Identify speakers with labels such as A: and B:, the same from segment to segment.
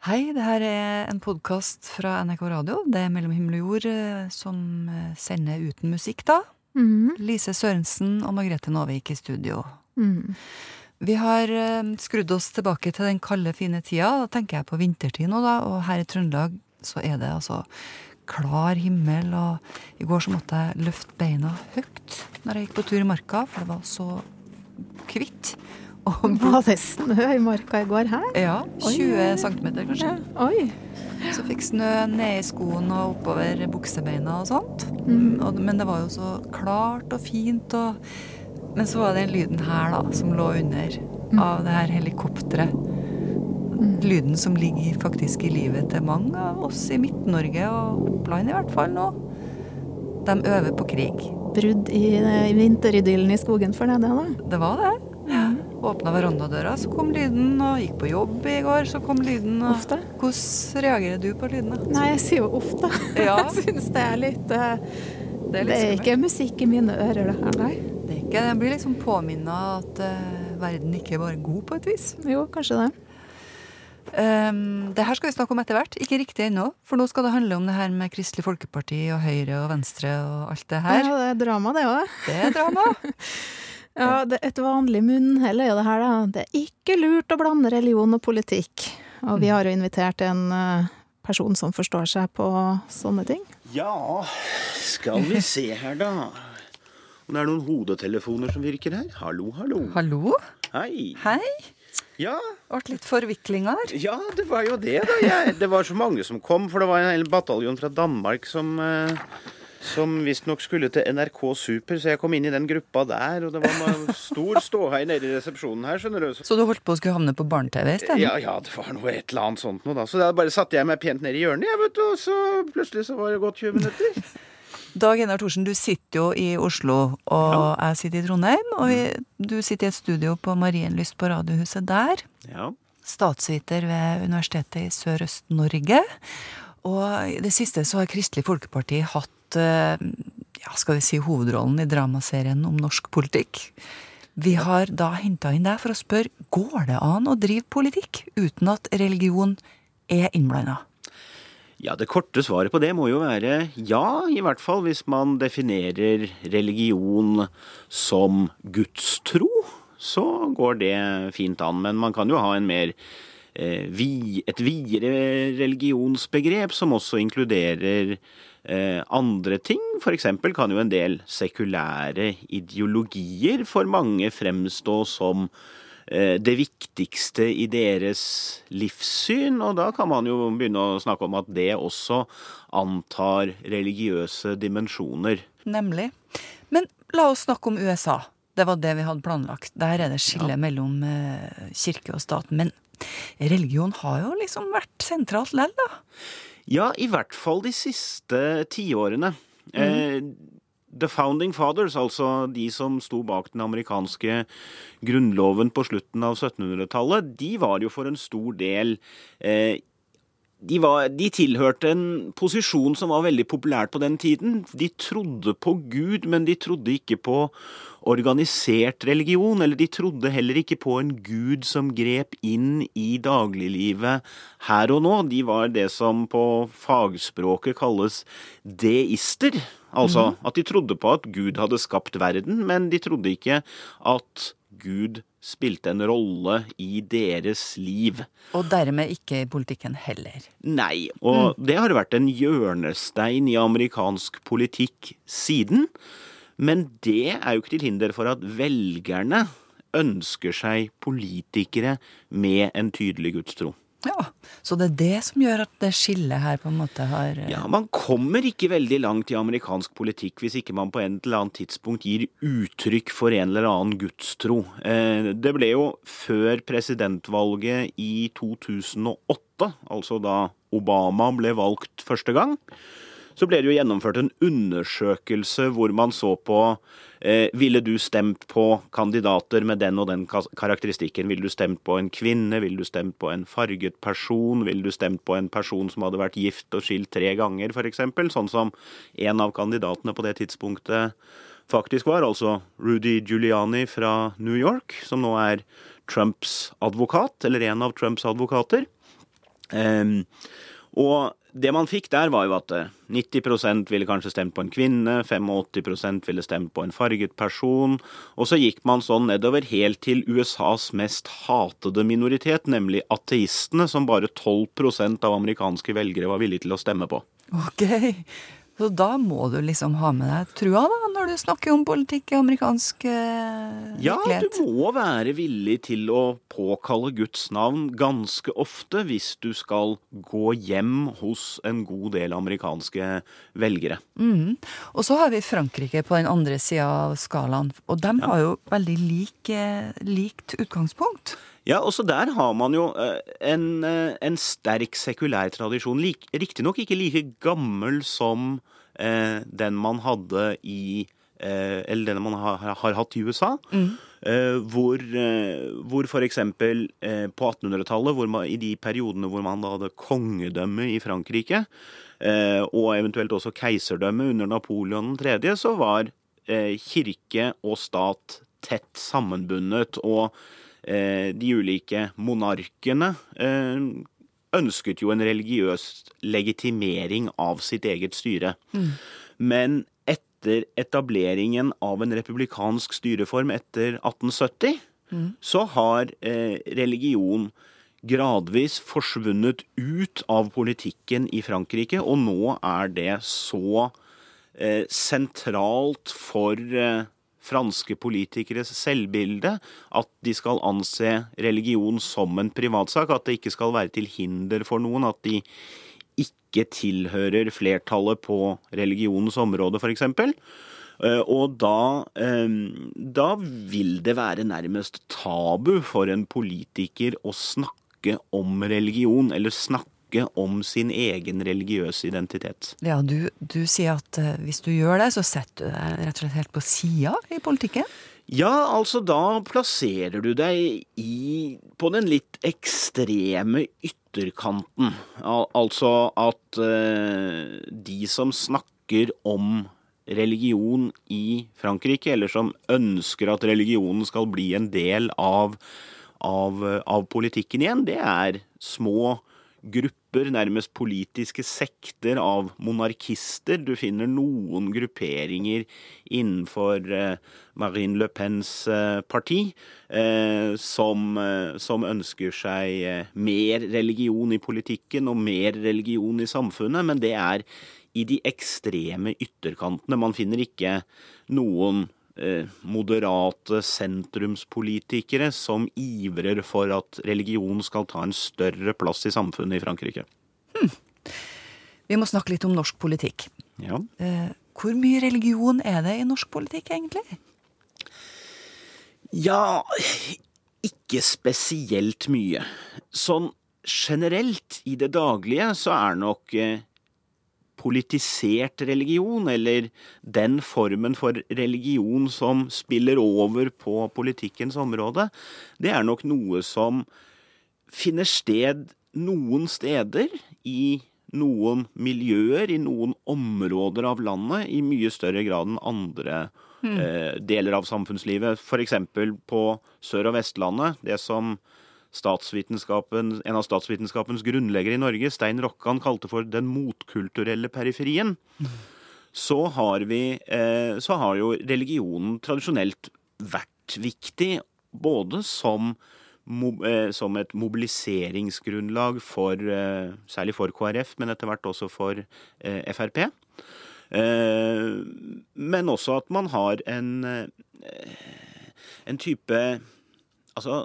A: Hei, det her er en podkast fra NRK Radio. Det er Mellom himmel og jord eh, som eh, sender uten musikk, da.
B: Mm.
A: Lise Sørensen og Margrethe Nåvik i studio.
B: Mm.
A: Vi har eh, skrudd oss tilbake til den kalde, fine tida. Da tenker jeg på vintertid nå, da. Og her i Trøndelag så er det altså klar himmel, og i går så måtte jeg løfte beina høyt når jeg gikk på tur i marka, for det var så hvitt. Og
B: Var det snø i marka i går her?
A: ja, 20 cm kanskje.
B: Oi.
A: Så fikk snø ned i skoen og oppover buksebeina og sånt.
B: Mm.
A: Og, men det var jo så klart og fint. Og, men så var det den lyden her da, som lå under, av det her helikopteret. Lyden som ligger faktisk i livet til mange av oss i Midt-Norge, og Oppland i hvert fall nå. De øver på krig.
B: Brudd i, i vinteridyllen i skogen for deg, det da?
A: Det var det. Åpna verandadøra, så kom lyden. Og gikk på jobb i går, så kom lyden. Og...
B: ofte?
A: Hvordan reagerer du på lyden?
B: Nei, jeg sier jo ofte.
A: Ja.
B: Jeg syns det er litt uh,
A: Det
B: Det
A: er litt det er
B: ikke musikk i mine ører, det her, nei.
A: Det er ikke, jeg blir liksom påminna at uh, verden ikke er bare god, på et vis.
B: Jo, kanskje det.
A: Um, det her skal vi snakke om etter hvert. Ikke riktig ennå, for nå skal det handle om det her med Kristelig Folkeparti og Høyre og Venstre og alt det her.
B: Ja, det er drama, det òg.
A: Det er drama.
B: Ja, det, et vanlig munnhell er jo det her, da. Det er ikke lurt å blande religion og politikk. Og vi har jo invitert en eh, person som forstår seg på sånne ting.
C: Ja, skal vi se her, da. Om det er noen hodetelefoner som virker her? Hallo, hallo.
A: Hallo?
C: Hei.
A: Hei.
C: Ja,
A: Ble litt forviklinger.
C: ja, det var jo det, da. Jeg, det var så mange som kom, for det var en hel bataljon fra Danmark som eh, som visstnok skulle til NRK Super, så jeg kom inn i den gruppa der. Og det var noe stor ståhei nede i resepsjonen her, skjønner du. Så,
A: du holdt på å skulle havne på barne-TV isteden?
C: ja, ja, det var noe et eller annet sånt noe, da. Så da bare satte jeg meg pent ned i hjørnet, jeg, vet du. Og så plutselig så var det gått 20 minutter.
A: Dag Einar Thorsen, du sitter jo i Oslo, og jeg sitter i Trondheim. Og vi, du sitter i et studio på Marienlyst på Radiohuset der.
C: Ja.
A: statsviter ved Universitetet i Sørøst-Norge. Og i det siste så har Kristelig Folkeparti hatt eh, ja, skal vi si, hovedrollen i dramaserien om norsk politikk. Vi har da henta inn deg for å spørre går det an å drive politikk uten at religion er innblanda.
C: Ja, det korte svaret på det må jo være ja, i hvert fall hvis man definerer religion som gudstro. Så går det fint an. Men man kan jo ha en mer eh, vi, et videre religionsbegrep som også inkluderer andre ting. Eksempel kan jo en del sekulære ideologier for mange fremstå som eh, det viktigste i deres livssyn, og da kan man jo begynne å snakke om at det også antar religiøse dimensjoner.
A: Nemlig. Men la oss snakke om USA. Det var det vi hadde planlagt. Der er det skille mellom eh, kirke og stat. Men religion har jo liksom vært sentralt lell, da.
C: Ja, i hvert fall de siste tiårene. Eh, The Founding Fathers, altså de som sto bak den amerikanske grunnloven på slutten av 1700-tallet, de var jo for en stor del eh, de, var, de tilhørte en posisjon som var veldig populært på den tiden. De trodde på Gud, men de trodde ikke på organisert religion. Eller de trodde heller ikke på en gud som grep inn i dagliglivet her og nå. De var det som på fagspråket kalles deister. Altså at de trodde på at Gud hadde skapt verden, men de trodde ikke at Gud spilte en rolle i deres liv.
A: Og dermed ikke i politikken heller.
C: Nei, og det har vært en hjørnestein i amerikansk politikk siden. Men det er jo ikke til hinder for at velgerne ønsker seg politikere med en tydelig gudstro.
A: Ja, Så det er det som gjør at det skillet her på en måte har eh,
C: Ja, Man kommer ikke veldig langt i amerikansk politikk hvis ikke man på en eller annet tidspunkt gir uttrykk for en eller annen gudstro. Eh, Det ble jo før presidentvalget i 2008, altså da Obama ble valgt første gang, så ble det jo gjennomført en undersøkelse hvor man så på eh, Ville du stemt på kandidater med den og den karakteristikken? Ville du stemt på en kvinne? Ville du stemt på en farget person? Ville du stemt på en person som hadde vært gift og skilt tre ganger, f.eks.? Sånn som en av kandidatene på det tidspunktet faktisk var, altså Rudy Giuliani fra New York, som nå er Trumps advokat, eller en av Trumps advokater. Um, og det man fikk der, var jo at 90 eh, ville kanskje stemt på en kvinne, 85% ville stemt på en farget person, og så gikk man sånn nedover helt til USAs mest hatede minoritet, nemlig ateistene, som bare 12% av amerikanske velgere var villige til å stemme på.
A: Ok, så da må du liksom ha med deg trua, da, når du snakker om politikk i amerikansk eh,
C: ja, virkelighet? Ja, du må være villig til å påkalle Guds navn ganske ofte hvis du skal gå hjem hos en god del amerikanske velgere.
A: Mm. Og så har vi Frankrike på den andre sida av skalaen, og de har jo veldig lik, eh, likt utgangspunkt.
C: Ja, også der har man jo eh, en, eh, en sterk sekulær tradisjon. Riktignok ikke like gammel som eh, den man hadde i eh, Eller den man har, har hatt i USA. Mm. Eh, hvor, eh, hvor f.eks. Eh, på 1800-tallet, i de periodene hvor man hadde kongedømme i Frankrike, eh, og eventuelt også keiserdømme under Napoleon 3., så var kirke og stat tett sammenbundet. og de ulike monarkene eh, ønsket jo en religiøs legitimering av sitt eget styre. Mm. Men etter etableringen av en republikansk styreform etter 1870, mm. så har eh, religion gradvis forsvunnet ut av politikken i Frankrike, og nå er det så eh, sentralt for eh, franske politikeres selvbilde at de skal anse religion som en privatsak, at det ikke skal være til hinder for noen, at de ikke tilhører flertallet på religionens område, f.eks. Eh, og da, eh, da vil det være nærmest tabu for en politiker å snakke om religion, eller snakke snakke om sin egen religiøse identitet.
A: Ja, du, du sier at uh, hvis du gjør det, så setter du deg rett og slett helt på sida i politikken?
C: Ja, altså da plasserer du deg i på den litt ekstreme ytterkanten. Al altså at uh, de som snakker om religion i Frankrike, eller som ønsker at religionen skal bli en del av, av, av politikken igjen, det er små grupper, nærmest politiske sekter av monarkister. Du finner noen grupperinger innenfor eh, Marine Le Pens eh, parti eh, som, som, ønsker seg mer religion i politikken og mer religion i samfunnet, men det er i de ekstreme ytterkantene. Man finner ikke noen moderate sentrumspolitikere som ivrer for at religion skal ta en større plass i samfunnet i Frankrike. Hmm.
A: Vi må snakke litt om norsk politikk.
C: Ja.
A: Eh, hvor mye religion er det i norsk politikk, egentlig?
C: Ja, ikke spesielt mye. Sånn generelt i det daglige så er nok eh, politisert religion, eller den formen for religion som spiller over på politikkens område, det er nok noe som finner sted noen steder i noen miljøer, i noen områder av landet, i mye større grad enn andre mm. eh, deler av samfunnslivet. F.eks. på Sør- og Vestlandet. Det som en av statsvitenskapens grunnleggere i Norge, Stein Rokkan, kalte for den motkulturelle periferien, så har, vi, eh, så har jo religionen tradisjonelt vært viktig både som, eh, som et mobiliseringsgrunnlag for eh, særlig for KrF, men etter hvert også for Frp. Men også at man har en, en type Altså,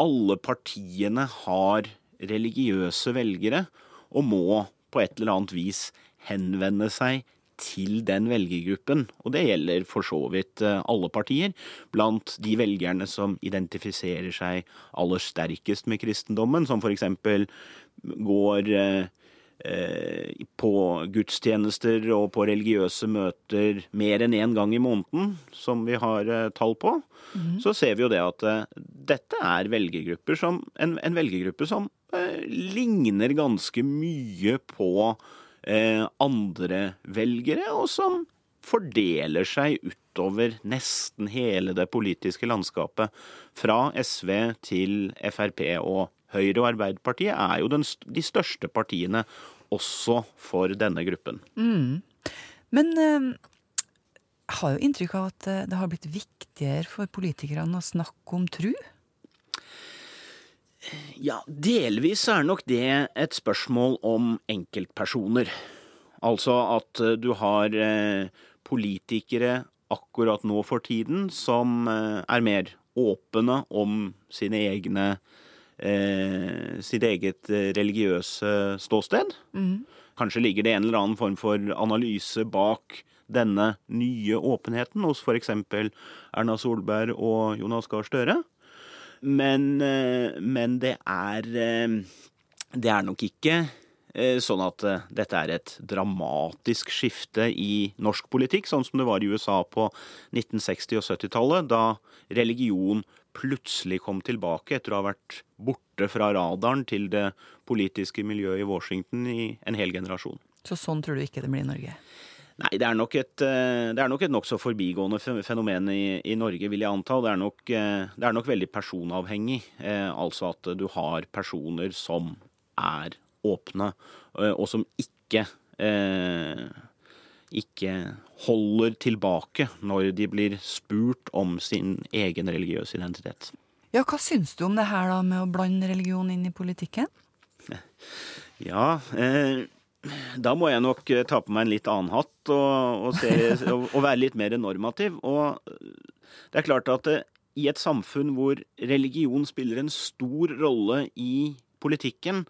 C: alle partiene har religiøse velgere og må på et eller annet vis henvende seg til den velgergruppen. Og det gjelder for så vidt eh, alle partier. Blant de velgerne som identifiserer seg aller sterkest med kristendommen, som f.eks. går eh, på gudstjenester og på religiøse møter mer enn én gang i måneden, som vi har eh, tall på, mm. så ser vi jo det at eh, dette er velgergrupper som, en, en velgergruppe som eh, ligner ganske mye på eh, andre velgere, og som fordeler seg utover nesten hele det politiske landskapet. Fra SV til Frp og Høyre og Arbeiderpartiet er jo den, de største partiene også for denne gruppen.
A: Mm. Men eh, jeg har jo inntrykk av at det har blitt viktigere for politikerne å snakke om tru?
C: Ja, delvis er nok det et spørsmål om enkeltpersoner. Altså at du har politikere akkurat nå for tiden som er mer åpne om sine egne eh, sitt eget religiøse ståsted. Mm. Kanskje ligger det en eller annen form for analyse bak denne nye åpenheten hos f.eks. Erna Solberg og Jonas Gahr Støre. Men, eh, men det er eh, Det er nok ikke eh, sånn at dette er et dramatisk skifte i norsk politikk, sånn som det var i USA på 1960- og 70-tallet, da religion plutselig kom tilbake etter å ha vært borte fra radaren til det politiske miljøet i Washington i en hel generasjon.
A: Så sånn tror du ikke det blir i Norge?
C: Nei, det er nok et, det er nok et nokså forbigående fenomen i, i, Norge, vil jeg anta. Det er nok, det er nok veldig personavhengig. Eh, altså at du har personer som er åpne, og som ikke eh, ikke holder tilbake når de blir spurt om sin egen religiøse identitet.
A: Ja, Hva syns du om det her da med å blande religion inn i politikken?
C: Ja, eh, da må jeg nok ta på meg en litt annen hatt og, og, se, og, og være litt mer normativ. Og det er klart at det, i et samfunn hvor religion spiller en stor rolle i politikken,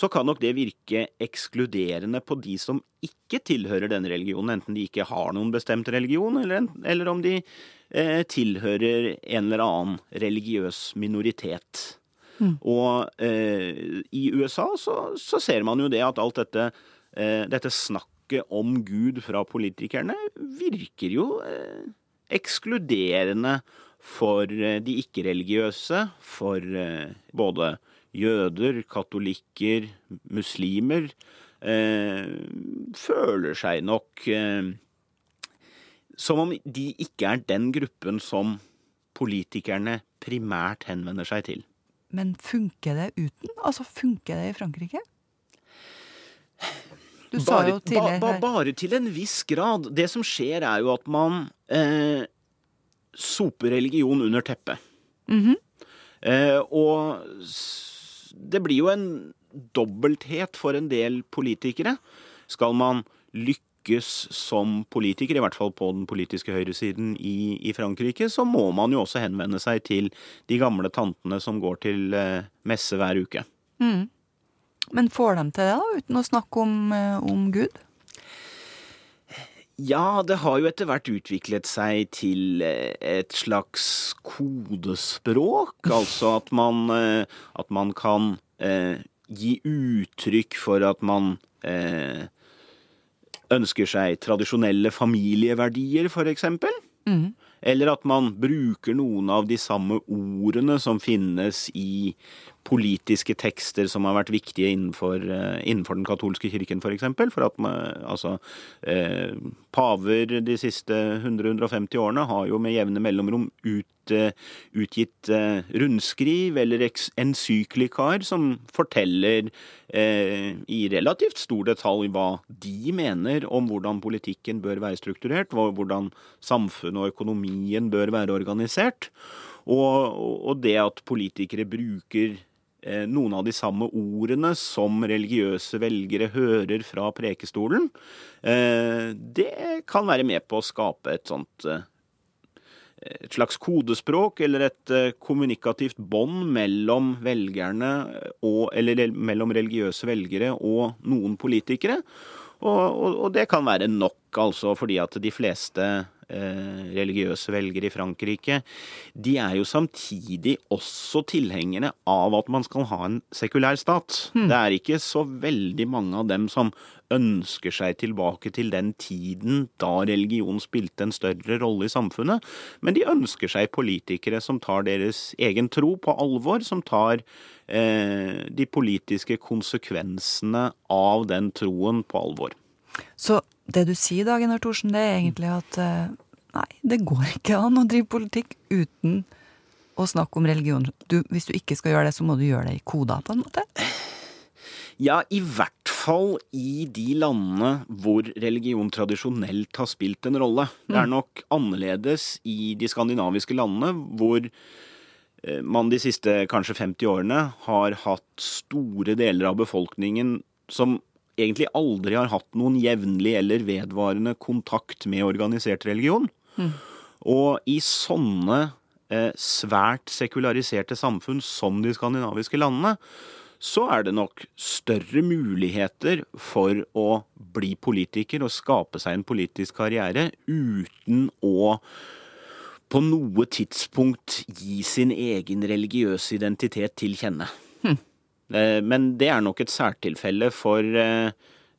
C: så kan nok det virke ekskluderende på de som ikke tilhører denne religionen, enten de ikke har noen bestemt religion, eller, eller om de eh, tilhører en eller annen religiøs minoritet. Mm. Og eh, i USA så, så, ser man jo det at alt dette, eh, dette snakket om Gud fra politikerne virker jo eh, ekskluderende for eh, de ikke-religiøse, for eh, både jøder, katolikker, muslimer, eh, føler seg nok eh, som om de ikke er den gruppen som politikerne primært henvender seg til.
A: Men funker det uten? Altså, funker det i Frankrike?
C: Du sa bare, ba, ba, Bare til en viss grad. Det som skjer, er jo at man eh, soper religion under teppet. Mm -hmm. eh, og det blir jo en dobbelthet for en del politikere. Skal man lykkes som politiker, i hvert fall på den politiske høyresiden i, i Frankrike, så må man jo også henvende seg til de gamle tantene som går til eh, messe hver uke. Mm.
A: Men får de til det, da, uten å snakke om, eh, om Gud?
C: Ja, det har jo etter hvert utviklet seg til eh, et slags kodespråk. Altså at man, eh, at man kan eh, gi uttrykk for at man eh, ønsker seg tradisjonelle familieverdier, f.eks. Mm. Eller at man bruker noen av de samme ordene som finnes i politiske tekster som har vært viktige innenfor, uh, innenfor den katolske kirken, f.eks. For, eksempel, for at man, altså, eh, paver de siste 100-150 årene har jo med jevne mellomrom ut, utgitt utgitt rundskriv eller ensyklikaer som forteller i relativt stor detalj hva de mener om hvordan politikken bør være strukturert, hvordan samfunnet og økonomien bør være organisert. Og, og det at politikere bruker Eh, noen av de samme ordene som religiøse velgere hører fra prekestolen, eh, det kan være med på å skape et sånt eh, et slags kodespråk eller et kommunikativt bånd mellom mellom religiøse velgere og noen politikere. Og, og, og det kan være nok, altså, fordi at de fleste Eh, religiøse velgere i Frankrike, de er jo samtidig også tilhengere av at man skal ha en sekulær stat. Mm. Det er ikke så veldig mange av dem som ønsker seg tilbake til den tiden da religion spilte en større rolle i samfunnet, men de ønsker seg politikere som tar deres egen tro på alvor, som tar eh, de politiske konsekvensene av den troen på alvor.
A: Så det du sier da, Gunnar Thorsen, det er egentlig at eh, nei, det går ikke an å drive politikk uten å snakke om religion. Du, hvis du ikke skal gjøre det, så må du gjøre det i koda, på en måte?
C: Ja, i hvert fall i de landene hvor religion tradisjonelt har spilt en rolle. Det er nok annerledes i de skandinaviske landene, hvor eh, man de siste kanskje 50 årene har hatt store deler av befolkningen som egentlig aldri har hatt noen jevnlig eller vedvarende kontakt med organisert religion. Og i sånne eh, svært sekulariserte samfunn som de skandinaviske landene, så er det nok større muligheter for å bli politiker og skape seg en politisk karriere uten å på noe tidspunkt gi sin egen religiøse identitet til kjenne. Eh, Men det er nok et særtilfelle for eh,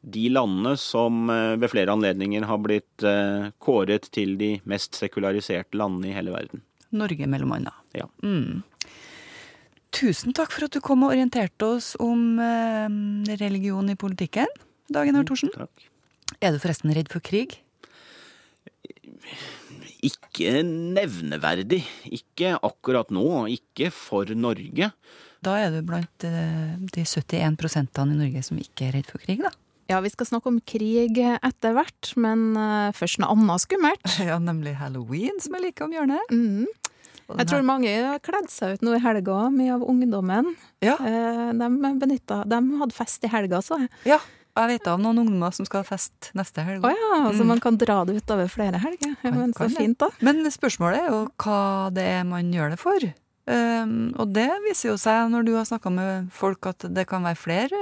C: de landene som eh, ved flere anledninger har blitt kåret til de mest sekulariserte landene i hele verden.
A: Norge, mellom annet.
C: Ja.
A: Mm. Tusen takk for at du kom og orienterte oss om religion i politikken. Dagen her, Thorsen.
C: Takk.
A: Er du forresten redd for krig?
C: Ikke nevneverdig. Ikke akkurat nå. Ikke for Norge.
A: Da er du blant eh, de 71 prosentene i Norge som ikke er redd for krig, da.
B: Ja, vi skal snakke om krig etter hvert, men eh, først noe annet skummelt.
A: Ja, nemlig halloween, som er like om hjørnet.
B: Mm. Jeg tror mange har kledd seg ut nå i helga, mye av ungdommen.
A: Ja,
B: Eh, De, benytta, de hadde fest i helga, så jeg.
A: ja. Jeg vet av noen ungdommer som skal ha fest neste helg.
B: Å ja, så
A: Mm.
B: man kan dra det utover flere helger.
A: Kan-
B: men så fint, da.
A: Men spørsmålet er jo hva det er man gjør det for. Um, og det viser jo seg når du har snakka med folk at det kan være flere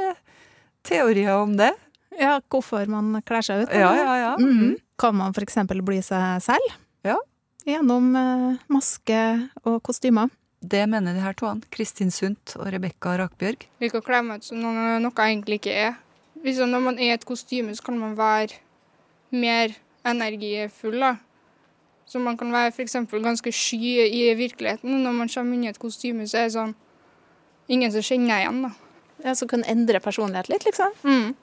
A: teorier om det.
B: Ja, hvorfor man kler seg ut.
A: Ja, ja, ja.
B: Mhm. Kan man for eksempel bli seg selv?
A: Ja.
B: Gjennom eh, maske og kostymer.
A: Det mener de her toene. Kristin Sundt og Rebekka Rakbjørg.
D: Vi kan kle meg ut som noe, noe jeg egentlig ikke er. Hvis når man er i et kostyme, så kan man være mer energifull. da. Så man kan være f.eks. ganske sky i virkeligheten. Når man kommer inn i et kostyme, så er det sånn ingen som kjenner deg igjen. da.
B: Ja, Som kan endre personlighet litt, liksom.
D: Mm.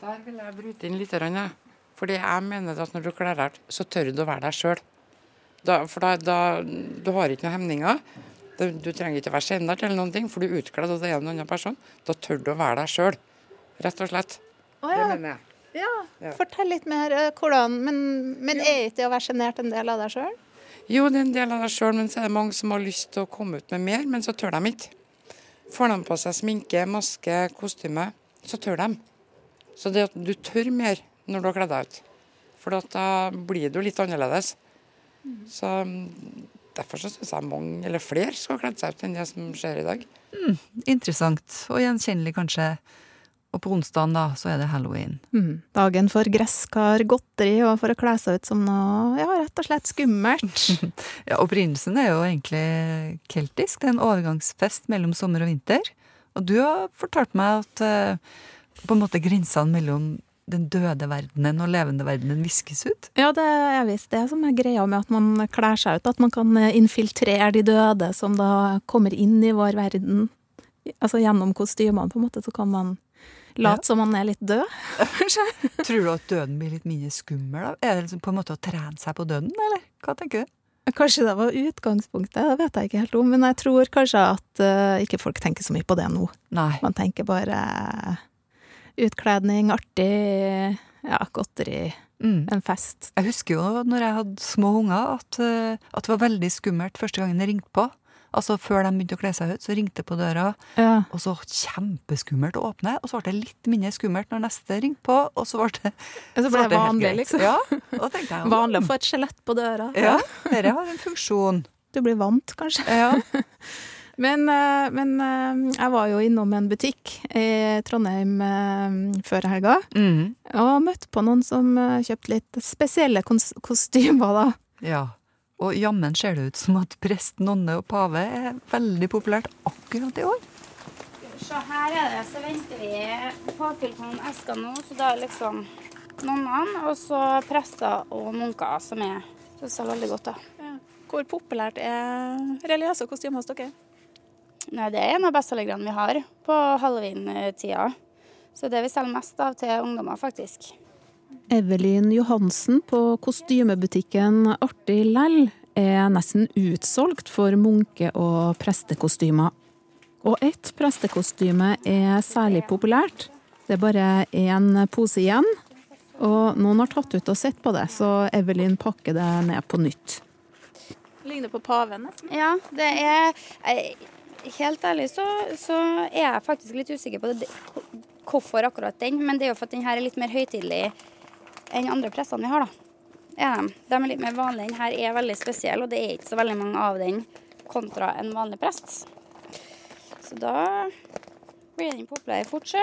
E: Der vil jeg bryte inn litt. ja. Fordi jeg mener at når du kler deg ut, så tør du å være deg sjøl. For da, da Du har ikke noen hemninger. Du, du trenger ikke å være sjenert eller noen ting, for du er utkledd og det er en annen person. Da tør du å være deg sjøl. Rett og slett.
B: Å
E: Det mener jeg.
B: Ja.
E: Ja.
B: Fortell litt mer. eh, hvordan Men, men er ikke det å være sjenert en del av deg sjøl?
E: Jo, det er en del av deg sjøl, men så er det mange som har lyst til å komme ut med mer, men så tør de ikke. Får de på seg sminke, maske, kostyme, så tør de. Så det at du tør mer når du har kledd deg ut. For at da blir du litt annerledes. Så mm, derfor så syns jeg mange, eller flere, skal ha kledd seg ut enn det som skjer i dag.
A: Interessant og gjenkjennelig, kanskje. Og på onsdagen, da, så er det halloween.
B: Mm. Dagen for gresskar, godteri og for å kle seg ut som noe ja, rett og slett skummelt.
A: Ja, Opprinnelsen er jo egentlig keltisk. Det er en overgangsfest mellom sommer og vinter. Og du har fortalt meg at eh, på en måte grensene mellom den døde verdenen og levende verdenen viskes ut.
B: Ja, det er visst det som er greia med at man kler seg ut. At man kan eh, infiltrere de døde som da kommer inn i vår verden. Altså gjennom kostymene, på en måte, så kan man late som man er litt død.
A: Tror du at døden blir litt mindre skummel? da? Er det liksom på en måte å trene seg på døden, eller? Hva tenker du?
B: Kanskje det var utgangspunktet, det vet jeg ikke helt om. Men jeg tror kanskje at uh, ikke folk tenker så mye på det nå.
A: Nei.
B: Man tenker bare utkledning, artig, ja, godteri,
A: Mm.
B: en fest.
A: Jeg husker jo når jeg hadde små unger, at, eh, at det var veldig skummelt første gangen jeg ringte på. Altså Før de begynte å kle seg ut, så ringte på døra,
B: Ja.
A: og så kjempeskummelt å åpne. Og så ble det litt mindre skummelt når neste ringte på, og så ble det,
B: Så ble det
A: helt
B: vanlig, liksom.
A: Ja, jeg
B: Vanlig å få et skjelett på døra.
A: Ja, dette har en funksjon.
B: Du blir vant, kanskje.
A: Ja.
B: Men, eh, men eh, jeg var jo innom en butikk i Trondheim eh, før helga,
A: Mm.
B: og møtte på noen som kjøpte litt spesielle kostymer, da.
A: ja. Og jammen ser det ut som at prest, nonne og pave er veldig populært akkurat i år.
F: Så her er det, så venter vi påfyll på noen esker nå, så da er liksom nonnene, og så prester og munker som er Syns jeg veldig godt, da.
B: Hvor populært er religiøse kostymer hos dere?
F: Nei, det er en av bestselgerne vi har på halloween-tida. Så det vi selger mest av til ungdommer, faktisk.
B: Evelyn Johansen på kostymebutikken Artig Lell er nesten utsolgt for munke- og prestekostymer. Og ett prestekostyme er særlig populært. Det er bare én pose igjen. Og noen har tatt ut og sett på det, så Evelyn pakker det ned på nytt. Ligner på paven, nesten.
F: Ja, det er Helt ærlig så, så er jeg faktisk litt usikker på det, hvorfor akkurat den. Men det er jo for at den her er litt mer høytidelig enn andre pressene vi har, da. Er de. de er litt mer vanlige. Den her er veldig spesiell, og det er ikke så veldig mange av den kontra en vanlig prest. Så da blir den populær fort, sjø.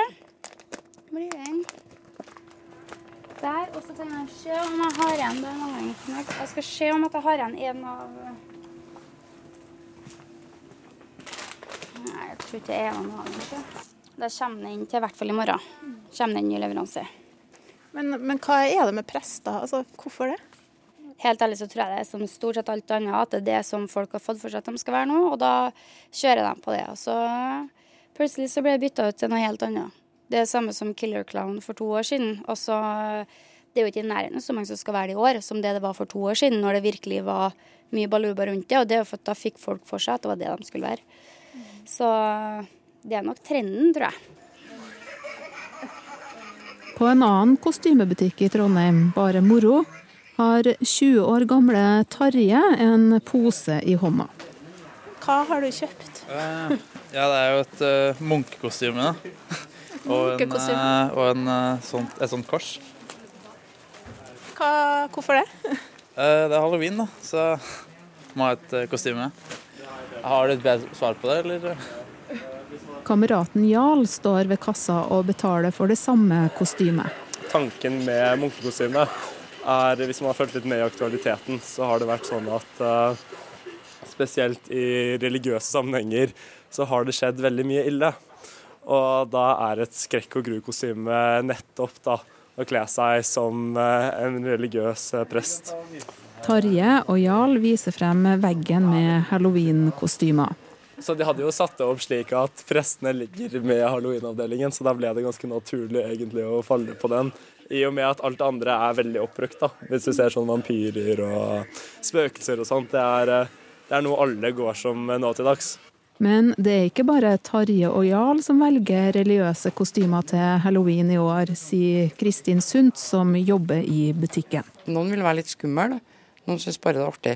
F: Blir den der. Og så kan jeg se om jeg har igjen den Jeg skal se om jeg har igjen en av Nei, jeg tror ikke jeg er noen av dem. Da kommer den til i hvert fall i morgen. Kommer den ny leveranse.
B: Men, men hva er det med prester? Altså, hvorfor det?
F: Helt ærlig så tror jeg det er som stort sett alt annet, at det er det som folk har fått for seg at de skal være nå, og da kjører de på det. Og så plutselig så ble det bytta ut til noe helt annet. Det er det samme som Killer Clown for to år siden. Og så Det er jo ikke i nærheten så mange som skal være det i år som det det var for to år siden, når det virkelig var mye baluba rundt det. Og det er jo for at da fikk folk for seg at det var det de skulle være. Så det er nok trenden, tror jeg.
B: På en annen kostymebutikk i Trondheim, Bare Moro, har 20 år gamle Tarje en pose i hånda. Hva har du kjøpt?
G: Uh, ja, det er jo et uh, munkekostyme. og en, uh, og en, sånt, et sånt kors.
B: Hva, hvorfor det?
G: det er halloween, da, så må ha et kostyme. Har du et bedre svar på det, eller?
B: Kameraten Jarl står ved kassa og betaler for det samme kostymet.
H: Tanken med munkekostymet er, hvis man har fulgt litt med i aktualiteten, så har det vært sånn at uh, spesielt i religiøse sammenhenger så har det skjedd veldig mye ille. Og da er et skrekk og gru-kostyme nettopp da å kle seg som uh, en religiøs uh, prest.
B: Tarje og Jarl viser frem veggen med halloween-kostymer.
H: Så de hadde jo satt det opp slik at prestene ligger med halloweenavdelingen, så da ble det ganske naturlig egentlig å falle på den. I og med at alt det andre er veldig oppbrukt, da. Hvis du ser sånn vampyrer og spøkelser og sånt. Det er, eh, det er noe alle går som nå til dags.
B: Men det er ikke bare Tarje og Jarl som velger religiøse kostymer til halloween i år, sier Kristin Sundt, som jobber i butikken.
E: Noen vil være litt skummel, noen syns bare det er artig.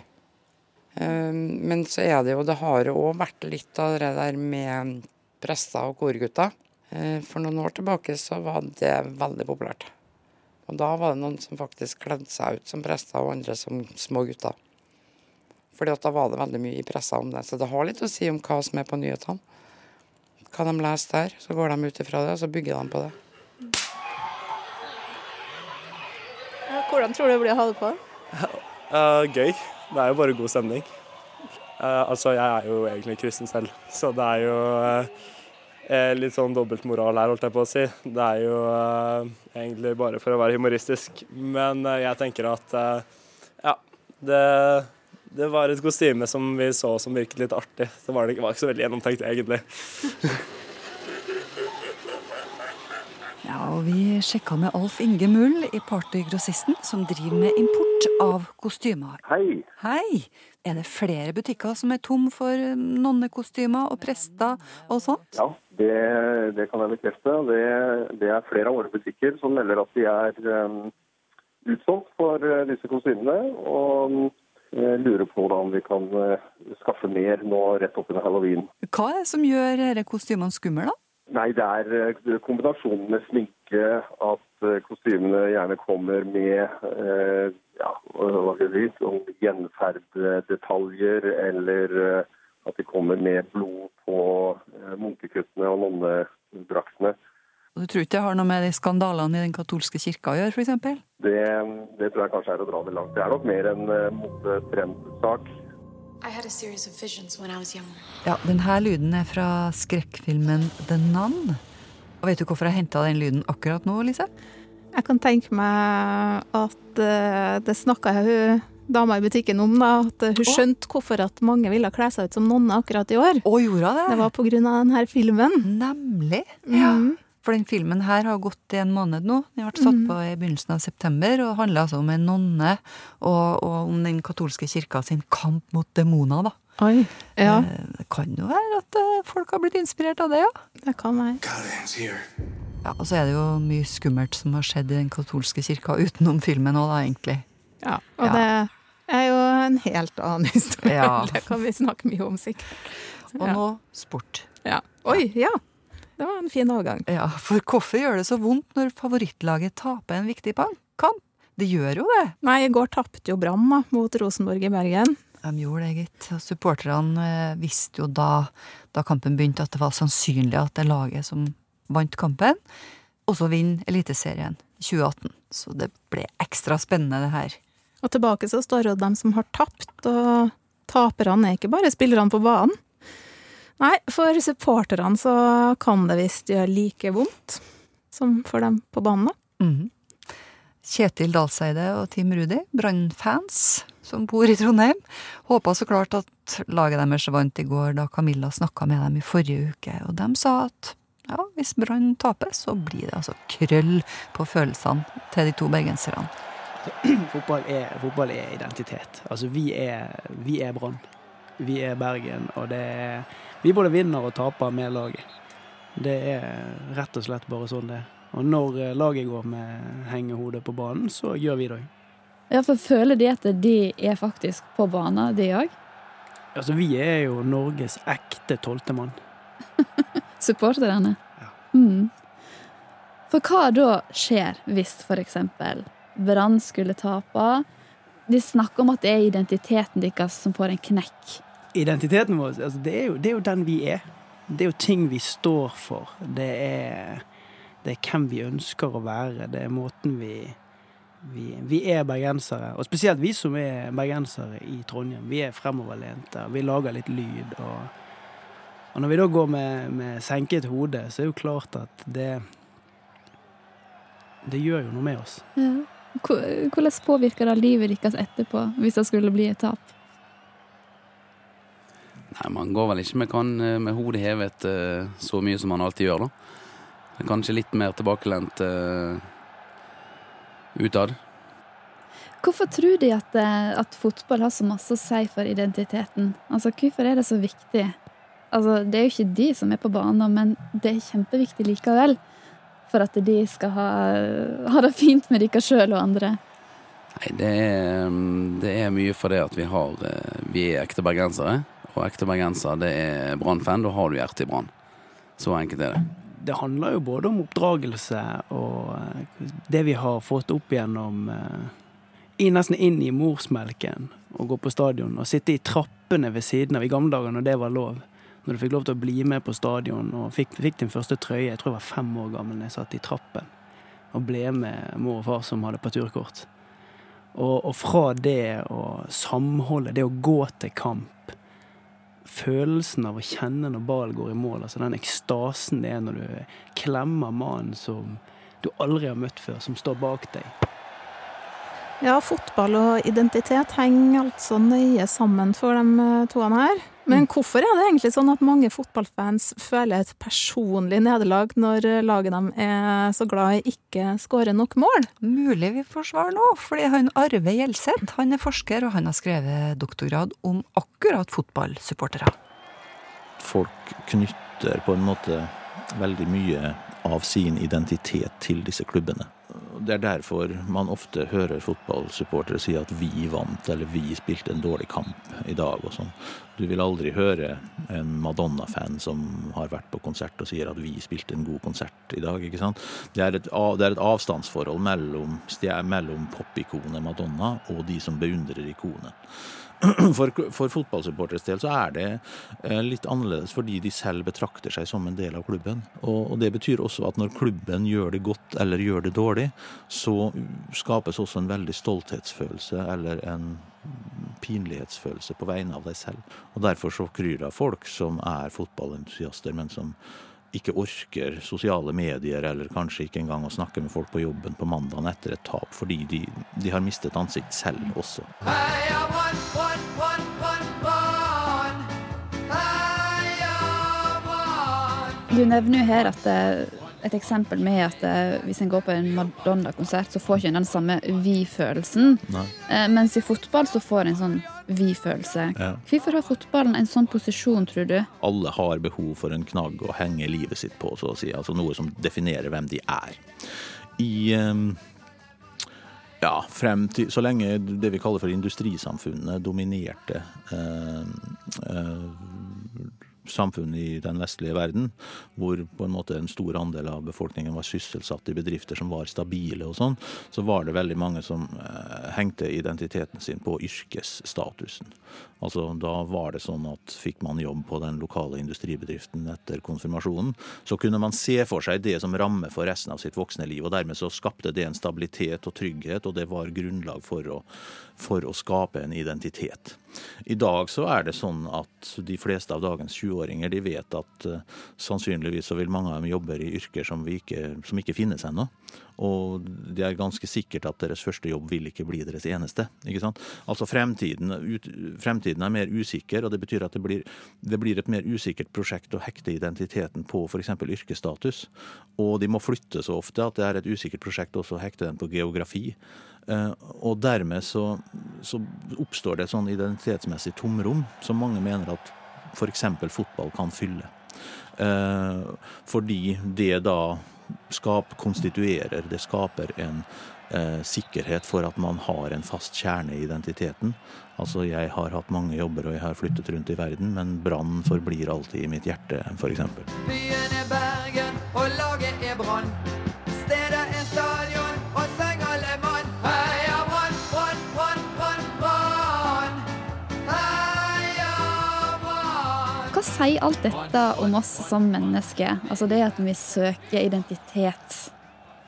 E: Ehm, men så er det jo Det har jo òg vært litt av det der med prester og korgutter. Ehm, for noen år tilbake så var det veldig populært. Og da var det noen som faktisk kledde seg ut som prester, og andre som små gutter. Fordi at da var det veldig mye i pressa om det. Så det har litt å si om hva som er på nyhetene. Hva de leser der. Så går de ut ifra det, og så bygger de på det.
B: Hvordan tror du det blir å ha det på?
H: Uh, gøy det er jo bare god stemning. Uh, altså, jeg er jo egentlig kristen selv, så det er jo uh, litt sånn dobbeltmoral her, holdt jeg på å si. Det er jo uh, egentlig bare for å være humoristisk. Men jeg tenker at ja, det, det, var et kostyme som vi så som virket litt artig. Så var det var ikke så veldig gjennomtenkt, egentlig.
A: Ja, og Vi sjekka med Alf Inge Mull i Partygrossisten, som driver med import av kostymer.
I: Hei.
A: Hei! Er det flere butikker som er tom for um, nonnekostymer og prester og sånt?
I: Ja, det, det kan jeg bekrefte. Det, det, er flere av våre butikker som melder at de er um, utsolgt for uh, disse kostymene. Og lurer på hvordan vi kan skaffe mer nå rett oppunder halloween.
A: Hva er det som gjør disse kostymene skumle, da?
I: Nei, det er eh, kombinasjonen med sminke, at eh, kostymene gjerne kommer med eh, ja, hva skal jeg si, om gjenferddetaljer, eller at de kommer med blod på munkekuttene og nonnedraktene.
A: Du tror ikke det har noe med de skandalene i den katolske kirka å gjøre, f.eks.?
I: Det, det tror jeg kanskje er å dra det langt. Det er nok mer en motetrendsak.
A: Ja, denne lyden er fra skrekkfilmen The Nun. Og vet du hvorfor jeg henta den lyden akkurat nå, Lise?
B: Jeg kan tenke meg at uh, det snakka hun dama i butikken om, da. At hun oh. skjønte hvorfor at mange ville kle seg ut som nonne akkurat i år.
A: Og gjorde det?
B: Det var på grunn av denne filmen.
A: Nemlig. Ja. Mm. For den filmen her har gått i en måned nå. Den ble satt på i begynnelsen av september og handler altså om en nonne og, og om den katolske kirka sin kamp mot demoner, da.
B: Oi. Ja,
A: Eh, Det kan jo være at eh, folk har blitt inspirert av det, ja.
B: det kan være.
A: Ja. Og så er det jo mye skummelt som har skjedd i den katolske kirka utenom filmen òg, da, egentlig.
B: Ja, og
A: Ja.
B: det er jo en helt annen historie.
A: Ja.
B: Det kan vi snakke mye om, sikkert.
A: Og
B: Ja.
A: nå sport.
B: Ja. Oi, ja. Det var en fin overgang.
A: Ja, for hvorfor gjør det så vondt når favorittlaget taper en viktig kamp? Det gjør jo det.
B: Nei, i går tapte jo Brann mot Rosenborg i Bergen.
A: De gjorde det, gitt. Og supporterne eh, visste jo da, da kampen begynte, at det var sannsynlig at det laget som vant kampen, Og så vinner Eliteserien 2018. Så det ble ekstra spennende, det her.
B: Og tilbake så står jo dem som har tapt, og taperne er ikke bare spillerne på banen. Nei, for supporterne så kan det visst gjøre like vondt som for dem på banen. da.
A: Mhm. Kjetil Dalseide og Team Rudi, Brann-fans som bor i Trondheim, håpa så klart at laget deres vant i går da Camilla snakka med dem i forrige uke, og de sa at ja, hvis Brann taper, så blir det altså krøll på følelsene til de to bergenserne.
J: fotball, er, fotball er identitet. Altså, vi er, vi er Brann. Vi er Bergen, og det er Vi både vinner og taper med laget. Det er rett og slett bare sånn det er. Og når eh, laget går med hengehodet på banen, så gjør vi det òg.
K: Ja, for føler de at de er faktisk på banen, de òg?
J: Altså, vi er jo Norges ekte tolvtemann.
K: Supporterne? Mm. For hva da skjer hvis eksempel Brann skulle tape? De snakker om at det er identiteten deres som får en knekk.
J: Identiteten vår, altså, det, er jo, det er jo den vi er. Det er jo ting vi står for. Det er, det er hvem vi ønsker å være. Det er måten vi, vi Vi er bergensere. Og spesielt vi som er bergensere i Trondheim. Vi er fremoverlente. Vi lager litt lyd. Og, og når vi da går med, med senket hode, så er det jo klart at det Det gjør jo noe med oss.
K: Ja. Hvordan påvirker det livet deres etterpå, hvis det skulle bli et tap?
L: Nei, Man går vel ikke med, kan, med hodet hevet eh, så mye som man alltid gjør, da. Kanskje litt mer tilbakelent uh, utad.
K: Hvorfor tror de at, eh, at fotball har så masse å si for identiteten? Altså, Hvorfor er det så viktig? Altså, Det er jo ikke de som er på banen, men det er kjempeviktig likevel. For at de skal ha, ha det fint med dere sjøl og andre.
L: Nei, det er, det er mye fordi at vi har eh, Vi er ekte bergensere. Og ekte bergenser, det er Brann-fan. Da har du hjertet i Brann. Så enkelt er det.
J: det handler jo både om oppdragelse og eh, det vi har fått opp igjennom eh, i, Nesten inn i morsmelken å gå på stadion og sitte i trappene ved siden av i gamle dager når det var lov. Når du fikk lov til å bli med på stadion og fikk, fikk din første trøye. Jeg tror jeg var fem år gammel da jeg satt i trappen og ble med mor og far som hadde parturkort. Og, og fra det å samholde, det å gå til kamp følelsen av å kjenne når ballen går i mål, altså den ekstasen det er når du klemmer mannen som du aldri har møtt før, som står bak deg.
B: Ja, fotball og identitet henger altså nøye sammen for de eh, toene her. Men hvorfor er det egentlig sånn at mange fotballfans føler et personlig nederlag når eh, laget dem er så glad i ikke skårer nok mål?
A: Mulig vi får svar nå, fordi han Arve Gjelseth han er forsker, og han har skrevet doktorgrad om akkurat fotballsupportere.
M: Folk knytter på en måte veldig mye av sin identitet til disse klubbene. Det er derfor man ofte hører fotballsupportere si at vi vant, eller vi spilte en dårlig kamp i dag og sånn. Du vil aldri høre en Madonna-fan som har vært på konsert og sier at vi spilte en god konsert i dag. ikke sant? Det er et, det er et avstandsforhold mellom, mellom popikonet Madonna og de som beundrer ikonet. For, for fotballsupporteres del så er det eh, litt annerledes fordi de selv betrakter seg som en del av klubben. Og, og det betyr også at når klubben gjør det godt eller gjør det dårlig, så skapes også en veldig stolthetsfølelse eller en pinlighetsfølelse på vegne av deg selv. Og derfor så kryr det av folk som er fotballentusiaster, men som ikke orker sosiale medier, eller kanskje ikke engang å snakke med folk på jobben på mandagen etter et tap, fordi de, de har mistet ansikt selv også.
K: Du nevner jo her at eh, et eksempel med at eh, hvis en går på en Madonna-konsert, så får ikke en den samme vi-følelsen. Eh, mens i fotball så får en sånn vi-følelse.
M: Ja.
K: Hvorfor har fotballen en sånn posisjon, tror du?
M: Alle har behov for en knagg å henge livet sitt på, så å si. Altså noe som definerer hvem de er. I eh, ja, frem til Så lenge det vi kaller for industrisamfunnet dominerte eh, eh, samfunn i den vestlige verden, hvor på en måte en stor andel av befolkningen var sysselsatt i bedrifter som var stabile og sånn, så var det veldig mange som eh, hengte identiteten sin på yrkesstatusen. Altså Da var det sånn at fikk man jobb på den lokale industribedriften etter konfirmasjonen, så kunne man se for seg det som ramme for resten av sitt voksne liv. og Dermed så skapte det en stabilitet og trygghet, og det var grunnlag for å, for å skape en identitet. I dag så er det sånn at de fleste av dagens 20-åringer de vet at uh, sannsynligvis så vil mange av dem jobbe i yrker som, ikke, som ikke finnes ennå. Og det er ganske sikkert at deres første jobb vil ikke bli deres eneste. ikke sant? Altså fremtiden, ut, fremtiden er mer usikker, og det betyr at det blir, det blir et mer usikkert prosjekt å hekte identiteten på f.eks. yrkesstatus. Og de må flytte så ofte at det er et usikkert prosjekt også å hekte den på geografi. Uh, og dermed så, så, oppstår det et sånn identitetsmessig tomrom som mange mener at f.eks. fotball kan fylle. Uh, fordi det da skap, konstituerer, det skaper en eh, sikkerhet for at man har en fast kjerne i identiteten. Altså jeg har hatt mange jobber og jeg har flyttet rundt i verden, men Brann forblir alltid i mitt hjerte, f.eks.
N: Byen er Bergen, og
K: sier alt dette om oss som mennesker? Altså det at vi søker identitet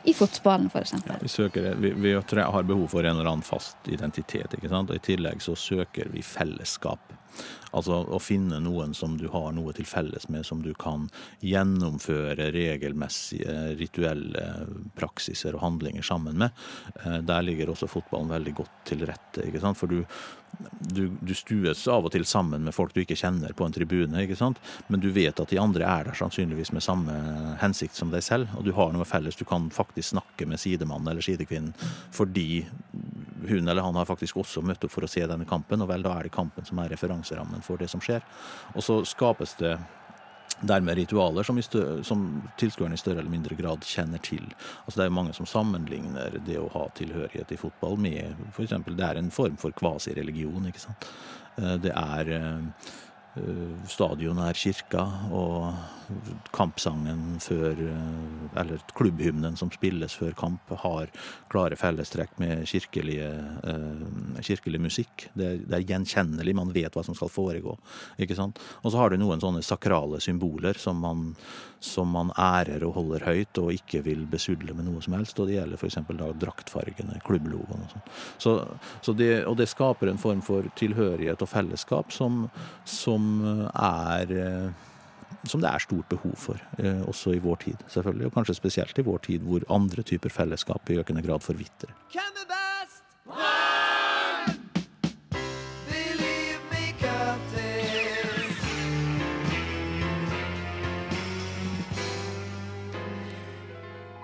K: i fotballen, f.eks.
M: Ja, vi, søker, vi, vi har behov for en eller annen fast identitet. ikke sant? Og I tillegg så søker vi fellesskap. Altså å finne noen som du har noe til felles med, som du kan gjennomføre regelmessige rituelle praksiser og handlinger sammen med. Eh, Der ligger også fotballen veldig godt til rette. ikke sant? For du, du, du stues av og til sammen med folk du ikke kjenner på en tribune, ikke sant? men du vet at de andre er der sannsynligvis med samme hensikt som deg selv, og du har noe felles. Du kan faktisk snakke med sidemannen eller sidekvinnen fordi hun eller han har faktisk også møtt opp for å se denne kampen, og vel, da er det kampen som er referanserammen for det som skjer. Og så skapes det dermed ritualer som, som tilskuerne i større eller mindre grad kjenner til. Altså Det er jo mange som sammenligner det å ha tilhørighet i fotball med f.eks. Det er en form for kvasireligion. ikke sant? Det er Stadion er kirka, og kampsangen før Eller klubbhymnen som spilles før kamp, har klare fellestrekk med kirkelige, kirkelig musikk. Det er, det er, gjenkjennelig, man vet hva som skal foregå. ikke sant? Og så har du noen sånne sakrale symboler som man, som man ærer og holder høyt, og ikke vil besudle med noe som helst. Og det gjelder f.eks. draktfargene, klubblogoen og sånn. Så, så det, og det skaper en form for tilhørighet og fellesskap som, som er som det er stort behov for, også i vår tid, selvfølgelig. Og kanskje spesielt i vår tid, hvor andre typer fellesskap i økende grad forvitrer.
N: Hvem er best? Brann!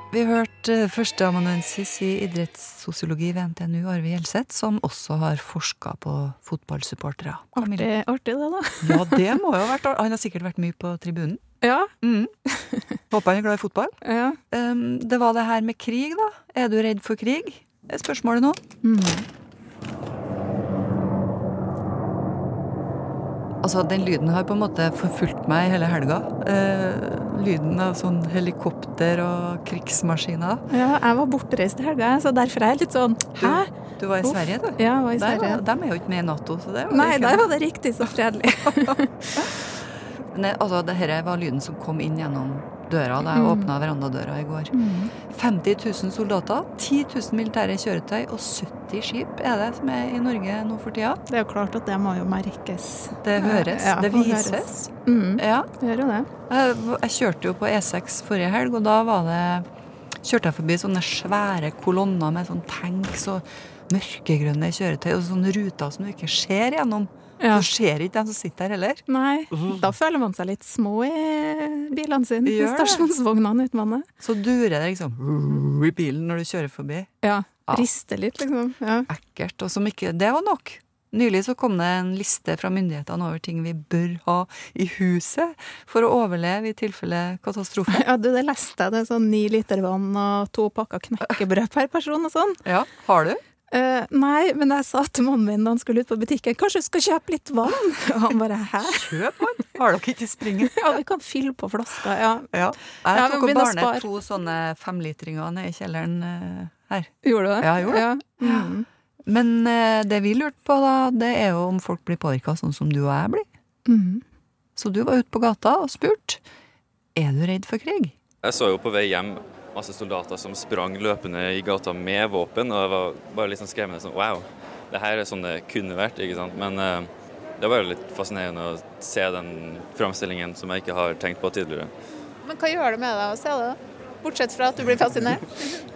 A: Vi hørte førsteamanuensis i idrettssosiologi ved NTNU, Arve Gjelseth, som også har forska på fotballsupportere.
B: Artig, artig det, da.
A: Ja, det må jo ha vært Han har sikkert vært mye på tribunen.
B: Ja.
A: Mm. Håper han er glad i fotball.
B: Ja.
A: Um, det var det her med krig, da. Er du redd for krig? er spørsmålet nå.
B: Mm.
A: Altså, Den lyden har på en måte forfulgt meg hele helga. Eh, lyden av sånn helikopter og krigsmaskiner.
B: Ja, jeg var bortreist i helga, så derfor er jeg litt sånn Hæ?
A: Du, du var i Sverige, du?
B: Ja, jeg var i Sverige.
A: de er jo ikke med i Nato, så det var
B: Nei, der var det riktig så fredelig.
A: Nei, altså, det her var lyden som kom inn gjennom døra da jeg
B: Mm.
A: åpna verandadøra i går.
B: Mm.
A: 50 000 soldater, 10 000 militære kjøretøy og 70 skip er det som er i Norge nå for tida.
B: Det er jo klart at det må jo merkes.
A: Det høres,
B: Ja,
A: det vises.
B: høres. Mm.
A: Ja.
B: Det gjør jo det.
A: Jeg, jeg kjørte jo på E6 forrige helg, og da var det kjørte jeg forbi sånne svære kolonner med sånn tanks og mørkegrønne kjøretøy og sånne ruter som du ikke ser gjennom
B: Ja.
A: Så ser ikke dem som sitter der heller.
B: Nei, da føler man seg litt små i bilene sine, i stasjonsvognene uten utlandet.
A: Så durer det liksom i bilen når du kjører forbi.
B: Ja, rister litt, liksom. Ja.
A: Ekkelt. Og som ikke Det var nok. Nylig så kom det en liste fra myndighetene over ting vi bør ha i huset for å overleve i tilfelle katastrofe.
B: Ja, du, det leste jeg. Det er sånn ni liter vann og to pakker knekkebrød per person og sånn.
A: Ja, har du?
B: Eh, nei, men jeg sa til mannen min da han skulle ut på butikken, kanskje du skal kjøpe litt vann? Og han bare hæ?
A: Kjøp vann? Har dere ikke springen?
B: Ja, vi kan fylle på flasker, ja.
A: Ja.
B: Ja,
A: Jeg
B: ja,
A: tok og
B: begynn å
A: bar ned
B: spare.
A: to sånne femlitringer nede i kjelleren uh, her.
B: Gjorde du det?
A: Ja, jeg gjorde det.
B: Ja. Mm.
A: Men uh, det vi lurte på, da, det er jo om folk blir påvirka sånn som du og jeg blir.
B: Mm.
A: Så du var ute på gata og spurte er du redd for krig.
O: Jeg så jo på vei hjem masse soldater som sprang løpende i gata med våpen, og jeg var bare litt sånn skremmende sånn wow, det her er sånn det kunne vært, ikke sant. Men uh, det var litt fascinerende å se den framstillingen som jeg ikke har tenkt på tidligere.
B: Men hva gjør det med deg å se det? Bortsett fra at du blir fascinert.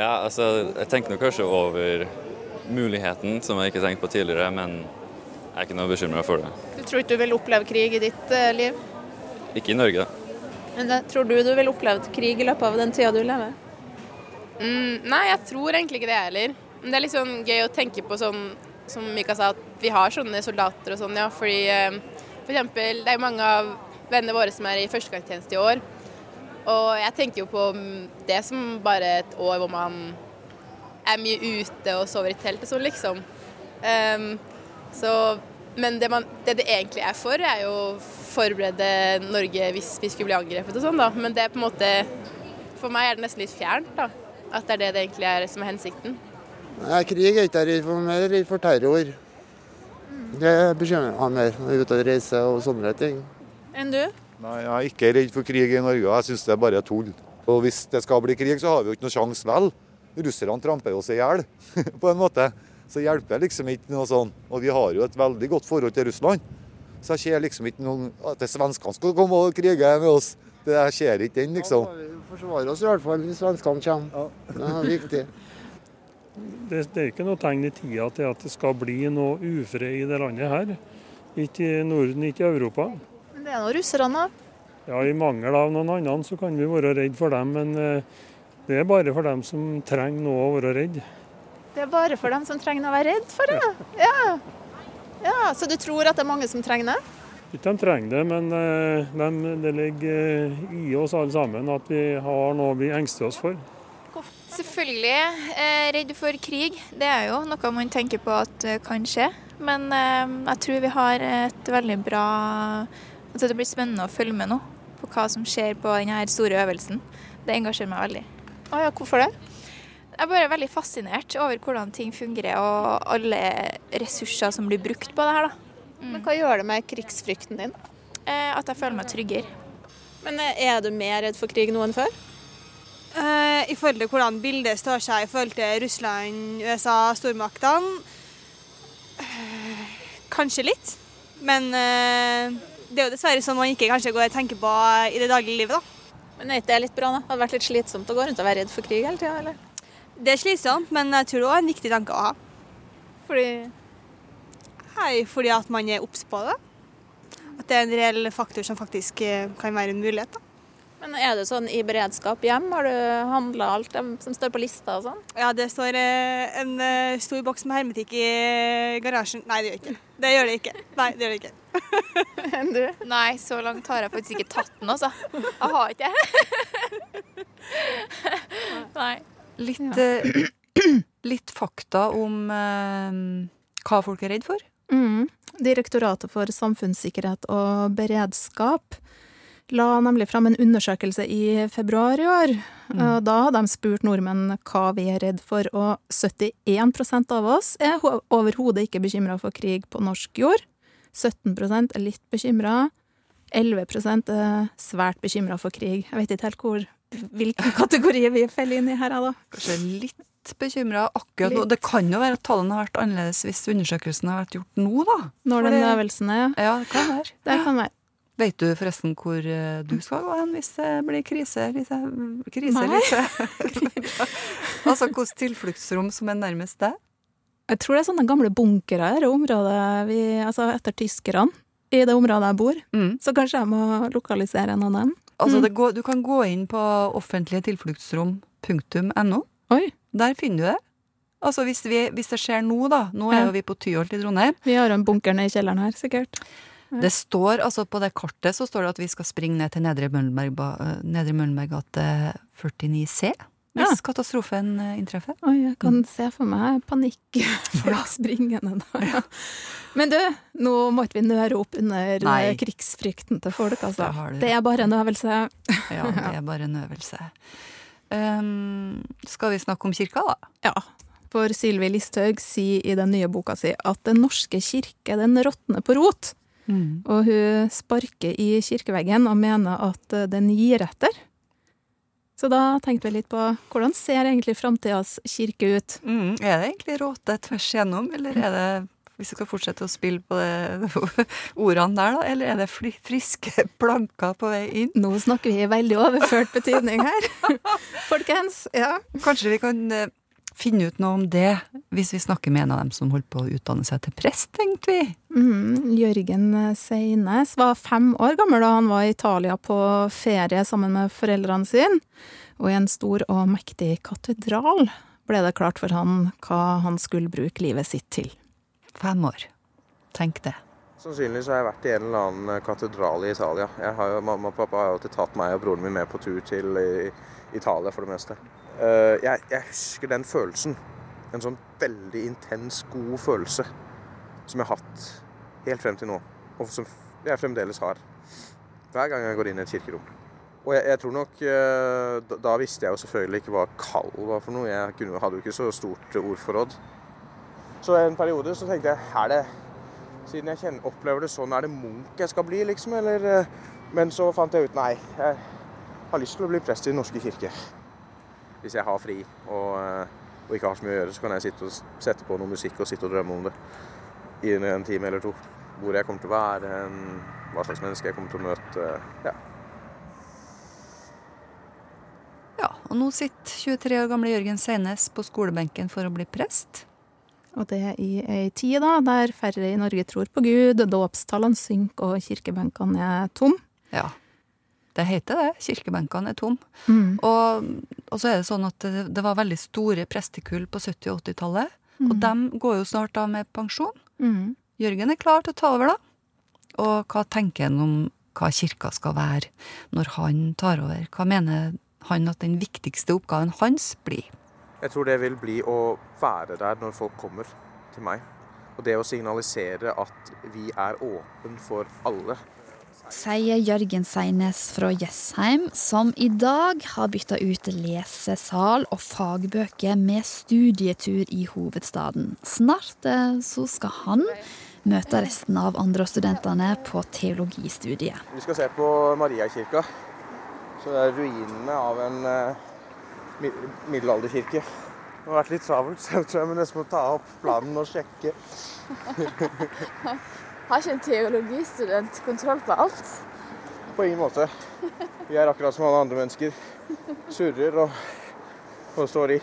O: Ja, altså, jeg tenker nok kanskje over muligheten som jeg ikke har tenkt på tidligere, men jeg er ikke noe bekymra for det.
B: Du tror ikke du vil oppleve krig i ditt uh, liv?
O: Ikke i Norge, da.
B: Men det, tror du du vil oppleve krig i løpet av den tida du lever?
P: Mm, nei, jeg tror egentlig ikke det heller. Men det er litt sånn gøy å tenke på sånn som Mika sa, at vi har sånne soldater og sånn, ja. Fordi eh, for eksempel, det er jo mange av vennene våre som er i førstegangstjeneste i år. Og jeg tenker jo på mm, det som bare et år hvor man er mye ute og sover i telt og sånn, liksom. Um, så, men det, man, det det egentlig er for, er jo forberede Norge hvis vi skulle bli angrepet og sånn, da. Men det er på en måte For meg er det nesten litt fjernt, da. At det er det det egentlig er som er hensikten.
Q: Nei, krig er ikke redd for, mer redd for terror. Det bekymrer meg mer når jeg er ute og reiser og sånne ting.
B: Enn du?
R: Nei, jeg er ikke redd for krig i Norge. Jeg syns det er bare tull. Og hvis det skal bli krig, så har vi jo ikke noe sjanse vel. Russerne tramper oss i hjel, på en måte. Så hjelper liksom ikke noe sånn. Og vi har jo et veldig godt forhold til Russland. Så jeg ser liksom ikke noen at det svenskene skal komme og krige med oss. Det jeg ser ikke den, liksom.
Q: Vi forsvarer oss i hvert fall hvis svenskene kommer. Det er viktig.
S: Det, det er ikke noe tegn i tida til at det skal bli noe ufred i det landet her. Ikke i Norden, ikke i Europa.
B: Men det er nå russerne, da.
S: Ja, I mangel av noen andre så kan vi være redd for dem, men eh, det er bare for dem som trenger noe å være redd.
B: Det er bare for dem som trenger å være redd for det. Ja. ja. Så du tror at det er mange som trenger det?
S: Ikke de trenger det, men de, det ligger eh, i oss alle sammen at vi har noe vi engster oss for.
T: Selvfølgelig. Eh, redd for krig. Det er jo noe man tenker på at eh, kan skje. Men eh, jeg tror vi har et veldig bra altså Det blir spennende å følge med nå på hva som skjer på denne store øvelsen. Det engasjerer meg veldig.
B: Å ja, hvorfor det?
T: Jeg er bare veldig fascinert over hvordan ting fungerer og alle ressurser som blir brukt på det her. da.
B: Men hva gjør det med krigsfrykten din?
T: Eh, at jeg føler meg tryggere.
B: Men eh, er du mer redd for krig nå enn før?
U: Eh, I forhold til hvordan bildet står seg i forhold til Russland, USA, stormaktene. Eh, kanskje litt. Men eh, det er jo dessverre sånn man ikke kanskje går og tenker på i det daglige livet, da.
B: Men er ikke det litt bra, da? Det hadde vært litt slitsomt å gå rundt og være redd for krig hele tida, eller?
U: Det er slitsomt, men jeg tror det er en viktig tanke å ha.
B: Fordi
U: Hei, fordi at man er obs på det. At det er en reell faktor som faktisk eh, kan være en mulighet. da.
B: Men er du sånn i beredskap hjem? Har du handla alt som står på lista og sånn?
U: Ja, det står eh, en eh, stor boks med hermetikk i garasjen. Nei, det gjør ikke. Det gjør det ikke. Nei, det gjør det ikke.
T: Enn du? Nei, så langt har jeg faktisk ikke tatt den, altså. Jeg har ikke det. Nei.
A: Litt, eh, litt fakta om eh, hva folk er redd for.
B: Mm. Direktoratet for samfunnssikkerhet og beredskap la nemlig fram en undersøkelse i februar i år.
A: Mm.
B: Da hadde de spurt nordmenn hva vi er redd for, og 71% av oss er overhodet ikke bekymra for krig på norsk jord. 17% er litt bekymra. 11 er svært bekymra for krig. Jeg vet ikke helt hvor, hvilken kategori vi faller inn i her, da.
A: Kanskje litt bekymra akkurat nå. Det kan jo være at tallene har vært annerledes hvis undersøkelsen har vært gjort nå, da.
B: Når den øvelsen er,
A: Ja, det kan være.
B: Det kan være.
A: Vet du forresten hvor eh, du skal gå hen hvis det blir krise? Lise? Krise,
B: Nei.
A: Lise? altså hvilket tilfluktsrom som er nærmest deg?
B: Jeg tror det er sånne gamle bunkere i området vi, altså etter tyskerne, i det området jeg bor. Så kanskje jeg må lokalisere en av dem.
A: Altså,
B: Mm.
A: det går, du kan gå inn på offentligetilfluktsrom.no. Der finner du det. Altså, hvis, vi, hvis det skjer nå, da. Nå er jo vi på Tyholt i Trondheim.
B: Vi har en bunker nede i kjelleren her, sikkert. Ja.
A: Det står, altså På det kartet så står det at vi skal springe ned til Nedre Møllenberg, ba- eh, Nedre Møllenberg gate 49C. Hvis
B: Ja.
A: katastrofen eh, inntreffer.
B: Oi, jeg kan se for meg panikk. Folk springende da. Ja. Men du, nå må ikke vi nøre opp under
A: Nei.
B: eh, krigsfrykten til folk, altså.
A: Det
B: Det er bare en øvelse.
A: Ja, det er bare en øvelse. Um, skal vi snakke om kirka, da?
B: Ja. For Sylvi Listhaug sier i den nye boka si at Den norske kirke den råtner på rot.
A: Mm.
B: Og hun sparker i kirkeveggen og mener at eh, den gir etter. Så da tenkte vi litt på hvordan ser egentlig framtidas kirke ut?
A: Mm, er det egentlig råte tvers igjennom, eller er det hvis vi skal fortsette å spille på det, ordene der, da, eller er det fri- friske planker på vei inn?
B: Nå snakker vi i veldig overført betydning her. Folkens, ja.
A: Kanskje vi kan eh, finne ut noe om det hvis vi snakker med en av dem som holdt på å utdanne seg til prest, tenkte vi.
B: Mm, Jørgen Seines var fem år gammel da han var i Italia på ferie sammen med foreldrene sine. Og i en stor og mektig katedral ble det klart for han hva han skulle bruke livet sitt til.
A: Fem år. Tenk det.
V: Sannsynligvis har jeg vært i en eller annen katedral i Italia. Jeg har jo, mamma og pappa har jo alltid tatt meg og broren min med på tur til Italia for det meste. Eh, jeg, jeg husker den følelsen. En sånn veldig intens, god følelse som jeg har hatt helt frem til nå. Og som jeg fremdeles har. Hver gang jeg går inn i et kirkerom. Og jeg, jeg tror nok eh, da, da visste jeg jo selvfølgelig ikke hva kall var for noe. Jeg kunne, hadde jo ikke så stort ordforråd. Så en periode så tenkte jeg er det siden jeg kjenner, opplever det sånn, er det Munch jeg skal bli, liksom? Eller, eh, men så fant jeg ut nei, jeg har lyst til å bli prest i Den norske kirke. Hvis jeg har fri og, eh, og ikke har så mye å gjøre, så kan jeg sitte og sette på noe musikk og sitte og drømme om det i en, en time eller to. Hvor jeg kommer til å være, en- hva slags menneske jeg kommer til å møte. Ja.
A: Ja, og nå sitter 23 år gamle Jørgen Seines på skolebenken for å bli prest.
B: Og det i ei tid da, der færre i Norge tror på Gud, dåpstallene synker og kirkebenkene er tom.
A: Ja. Det heter det. Kirkebenkene er tom.
B: Mm.
A: Og, og så er det sånn at det, det var veldig store prestekull på 70- og 80-tallet. Og
B: Mm.
A: dem går jo snart av med pensjon.
B: Mm.
A: Jørgen er klar til å ta over, da. Og hva tenker han om hva kirka skal være når han tar over? Hva mener han at den viktigste oppgaven hans blir?
V: Jeg tror det vil bli å være der når folk kommer til meg. Og det å signalisere at vi er åpen for alle.
K: Sier Jørgen Seines fra Jessheim, som i dag har bytta ut lesesal og fagbøker med studietur i hovedstaden. Snart eh, så skal han møte resten av andreårsstudentene på teologistudiet.
V: Vi skal se på Mariakirka. Så det er ruinene av en eh, middelalderkirke. Det har vært litt travelt, så jeg tror jeg må nesten må ta opp planen og sjekke.
W: Har ikke en teologistudent kontroll på alt?
V: På ingen måte. Vi er akkurat som alle andre mennesker. Surrer og, og står i.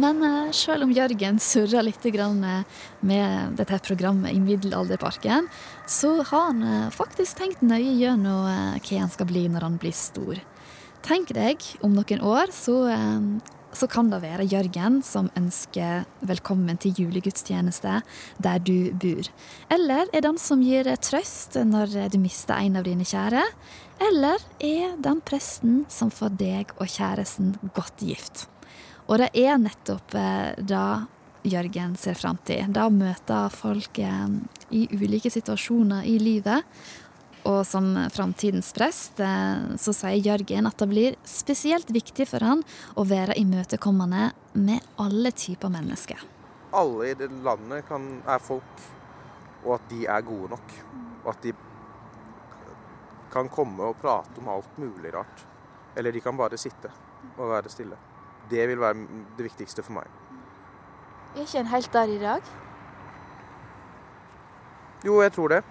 K: Men eh, selv om Jørgen surrer litt eh, med dette programmet i Middelalderparken, så har han eh, faktisk tenkt nøye gjennom hva han skal bli når han blir stor. Tenk deg, om noen år så, så kan det være Jørgen som ønsker velkommen til julegudstjeneste der du bor. Eller er den som gir trøst når du mister en av dine kjære. Eller er den presten som får deg og kjæresten godt gift. Og det er nettopp det da Jørgen ser fram til. Da å møte folk eh, i ulike situasjoner i livet. Og som framtidens prest eh, så sier Jørgen at det blir spesielt viktig for han å være imøtekommende med alle typer mennesker.
V: Alle i det landet kan, er folk, og at de er gode nok. Og at de kan komme og prate om alt mulig rart. Eller de kan bare sitte og være stille. Det vil være det viktigste for meg.
W: Er ikke en helt der i dag?
V: Jo, jeg tror det.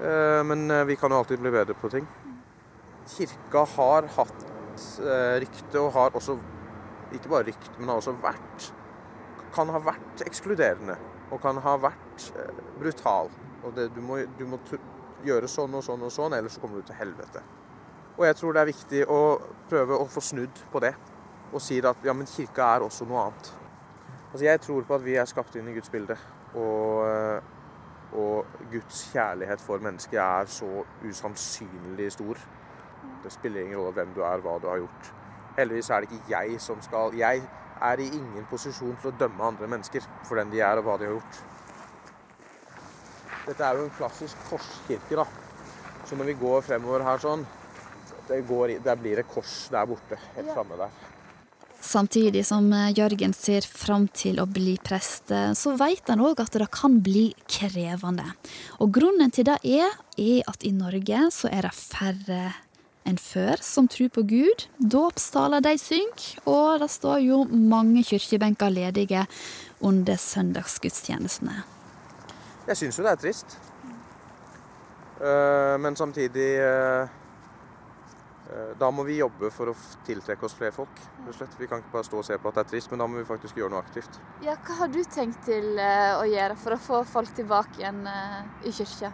V: Eh, Men eh, vi kan jo alltid bli bedre på ting. Kirka har hatt eh, rykte, og har også Ikke bare rykte, men har også vært kan ha vært ekskluderende og kan ha vært brutal. Og det, du må, du må gjøre sånn og sånn og sånn, ellers kommer du til helvete. Og jeg tror det er viktig å prøve å få snudd på det, og si at ja, men kirka er også noe annet. Altså Jeg tror på at vi er skapt inn i Guds bilde, og, og Guds kjærlighet for mennesket er så usannsynlig stor. Det spiller ingen rolle hvem du er, hva du har gjort. Heldigvis er det ikke jeg som skal Jeg er i ingen posisjon til å dømme andre mennesker for den de er og hva de har gjort. Dette er jo en klassisk korskirke, da. Så når vi går fremover her sånn, det går, der blir det kors der borte, helt framme der.
K: Samtidig som eh, Jørgen ser fram til å bli prest, eh, så vet han òg at det kan bli krevende. Og grunnen til det er, er at i Norge så er det færre enn før som tror på Gud. Dåpstaler de synker, og det står jo mange kirkebenker ledige under søndagsgudstjenestene.
V: Jeg syns jo det er trist. Eh, men samtidig Da må vi jobbe for å tiltrekke oss flere folk. Vi kan ikke bare stå og se på at det er trist, men da må vi faktisk gjøre noe aktivt.
W: Ja, hva har du tenkt til eh, å gjøre for å få folk tilbake igjen eh, i kyrkja?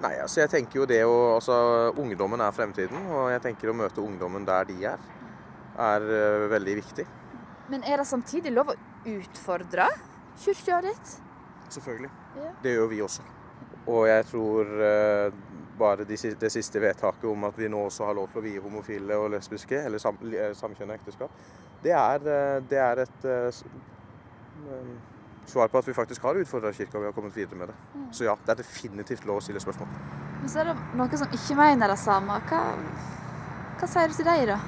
V: Nei, altså jeg tenker jo det å Altså, ungdommen er fremtiden, og jeg tenker å møte ungdommen der de er, er eh, veldig viktig.
W: Men er det samtidig lov å utfordre kyrkja ditt?
V: Selvfølgelig.
W: Ja.
V: Det gjør vi også. Og jeg tror eh, bare de, si- det siste vedtaket om at vi nå også har lov til å vie homofile og lesbiske, eller sam, eh, samkjønna ekteskap, det er, eh, det er et eh, svar på at vi faktisk har utfordra kirka og vi har kommet videre med det. Så ja, det er definitivt lov å stille spørsmål.
W: Men så er det noen som ikke mener det samme. Hva, hva sier du til dem, da?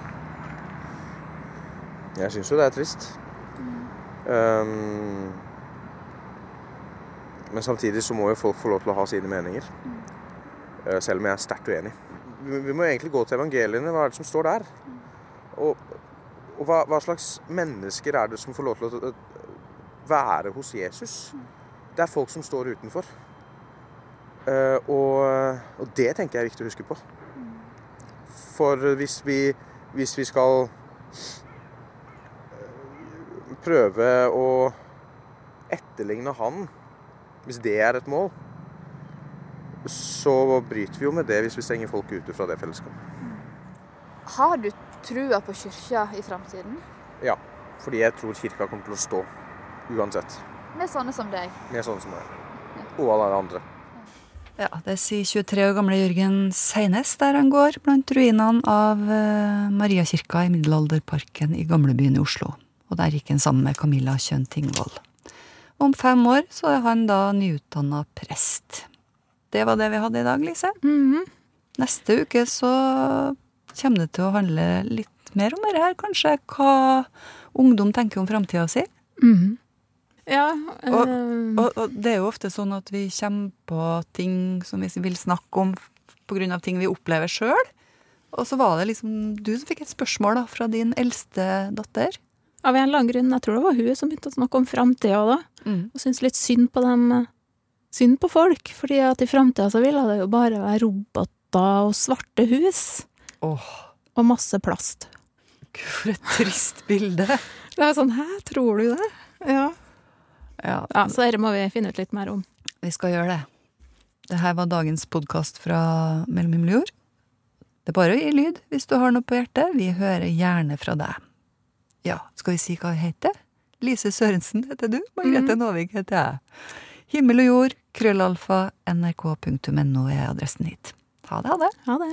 V: Jeg syns jo det er trist. Um, men samtidig så må jo folk få lov til å ha sine meninger. Eh, selv om jeg er sterkt uenig. Vi, må egentlig gå til evangeliene. Hva er det som står der? Og, og hva, hva slags mennesker er det som får lov til å være hos Jesus? Det er folk som står utenfor. Eh, og, og det tenker jeg er viktig å huske på. For hvis vi, hvis vi skal prøve å etterligne han, hvis det er et mål, så bryter vi jo med det hvis vi stenger folk ute fra det fellesskapet.
W: Har du trua på kyrkja i framtiden?
V: Ja, fordi jeg tror kirka kommer til å stå uansett.
W: Med sånne som deg?
V: Med sånne som meg. Og alle andre.
A: Ja, det sier 23 år gamle Jørgen Seines der han går blant ruinene av eh, Mariakirka i Middelalderparken i gamlebyen i Oslo. Og der gikk han sammen med Camilla Kjønn Tingvoll. Om fem år så er han da nyutdanna prest. Det var det vi hadde i dag, Lise. Neste uke så kommer det til å handle litt mer om dette her, kanskje. Hva ungdom tenker om framtida si.
B: Mhm. Ja,
A: Og,
B: eh,
A: og, og det er jo ofte sånn at vi kommer på ting som vi vil snakke om pga. ting vi opplever sjøl. Og så var det liksom du som fikk et spørsmål da, fra din eldste datter.
B: Av en eller annen grunn, jeg tror det var hun som begynte å snakke om framtida da. Og syntes litt synd på dem. Synd på folk, fordi at i framtida så ville det jo bare være roboter og svarte hus. Og masse plast.
A: For et trist bilde.
B: Det er sånn, hæ, tror du det? Ja.
A: Ja,
B: så dette må vi finne ut litt mer om.
A: Vi skal gjøre det. Det her var dagens podkast fra Mellom himmel og jord. Det er bare å gi lyd hvis du har noe på hjertet. Vi hører gjerne fra deg. Ja, skal vi si hva vi heter? Lise Sørensen heter du. Margrethe Nåvik heter jeg. Himmel og jord, krøllalfa, nrk.no er adressen hit. Ha det, ha det.
B: Ha det.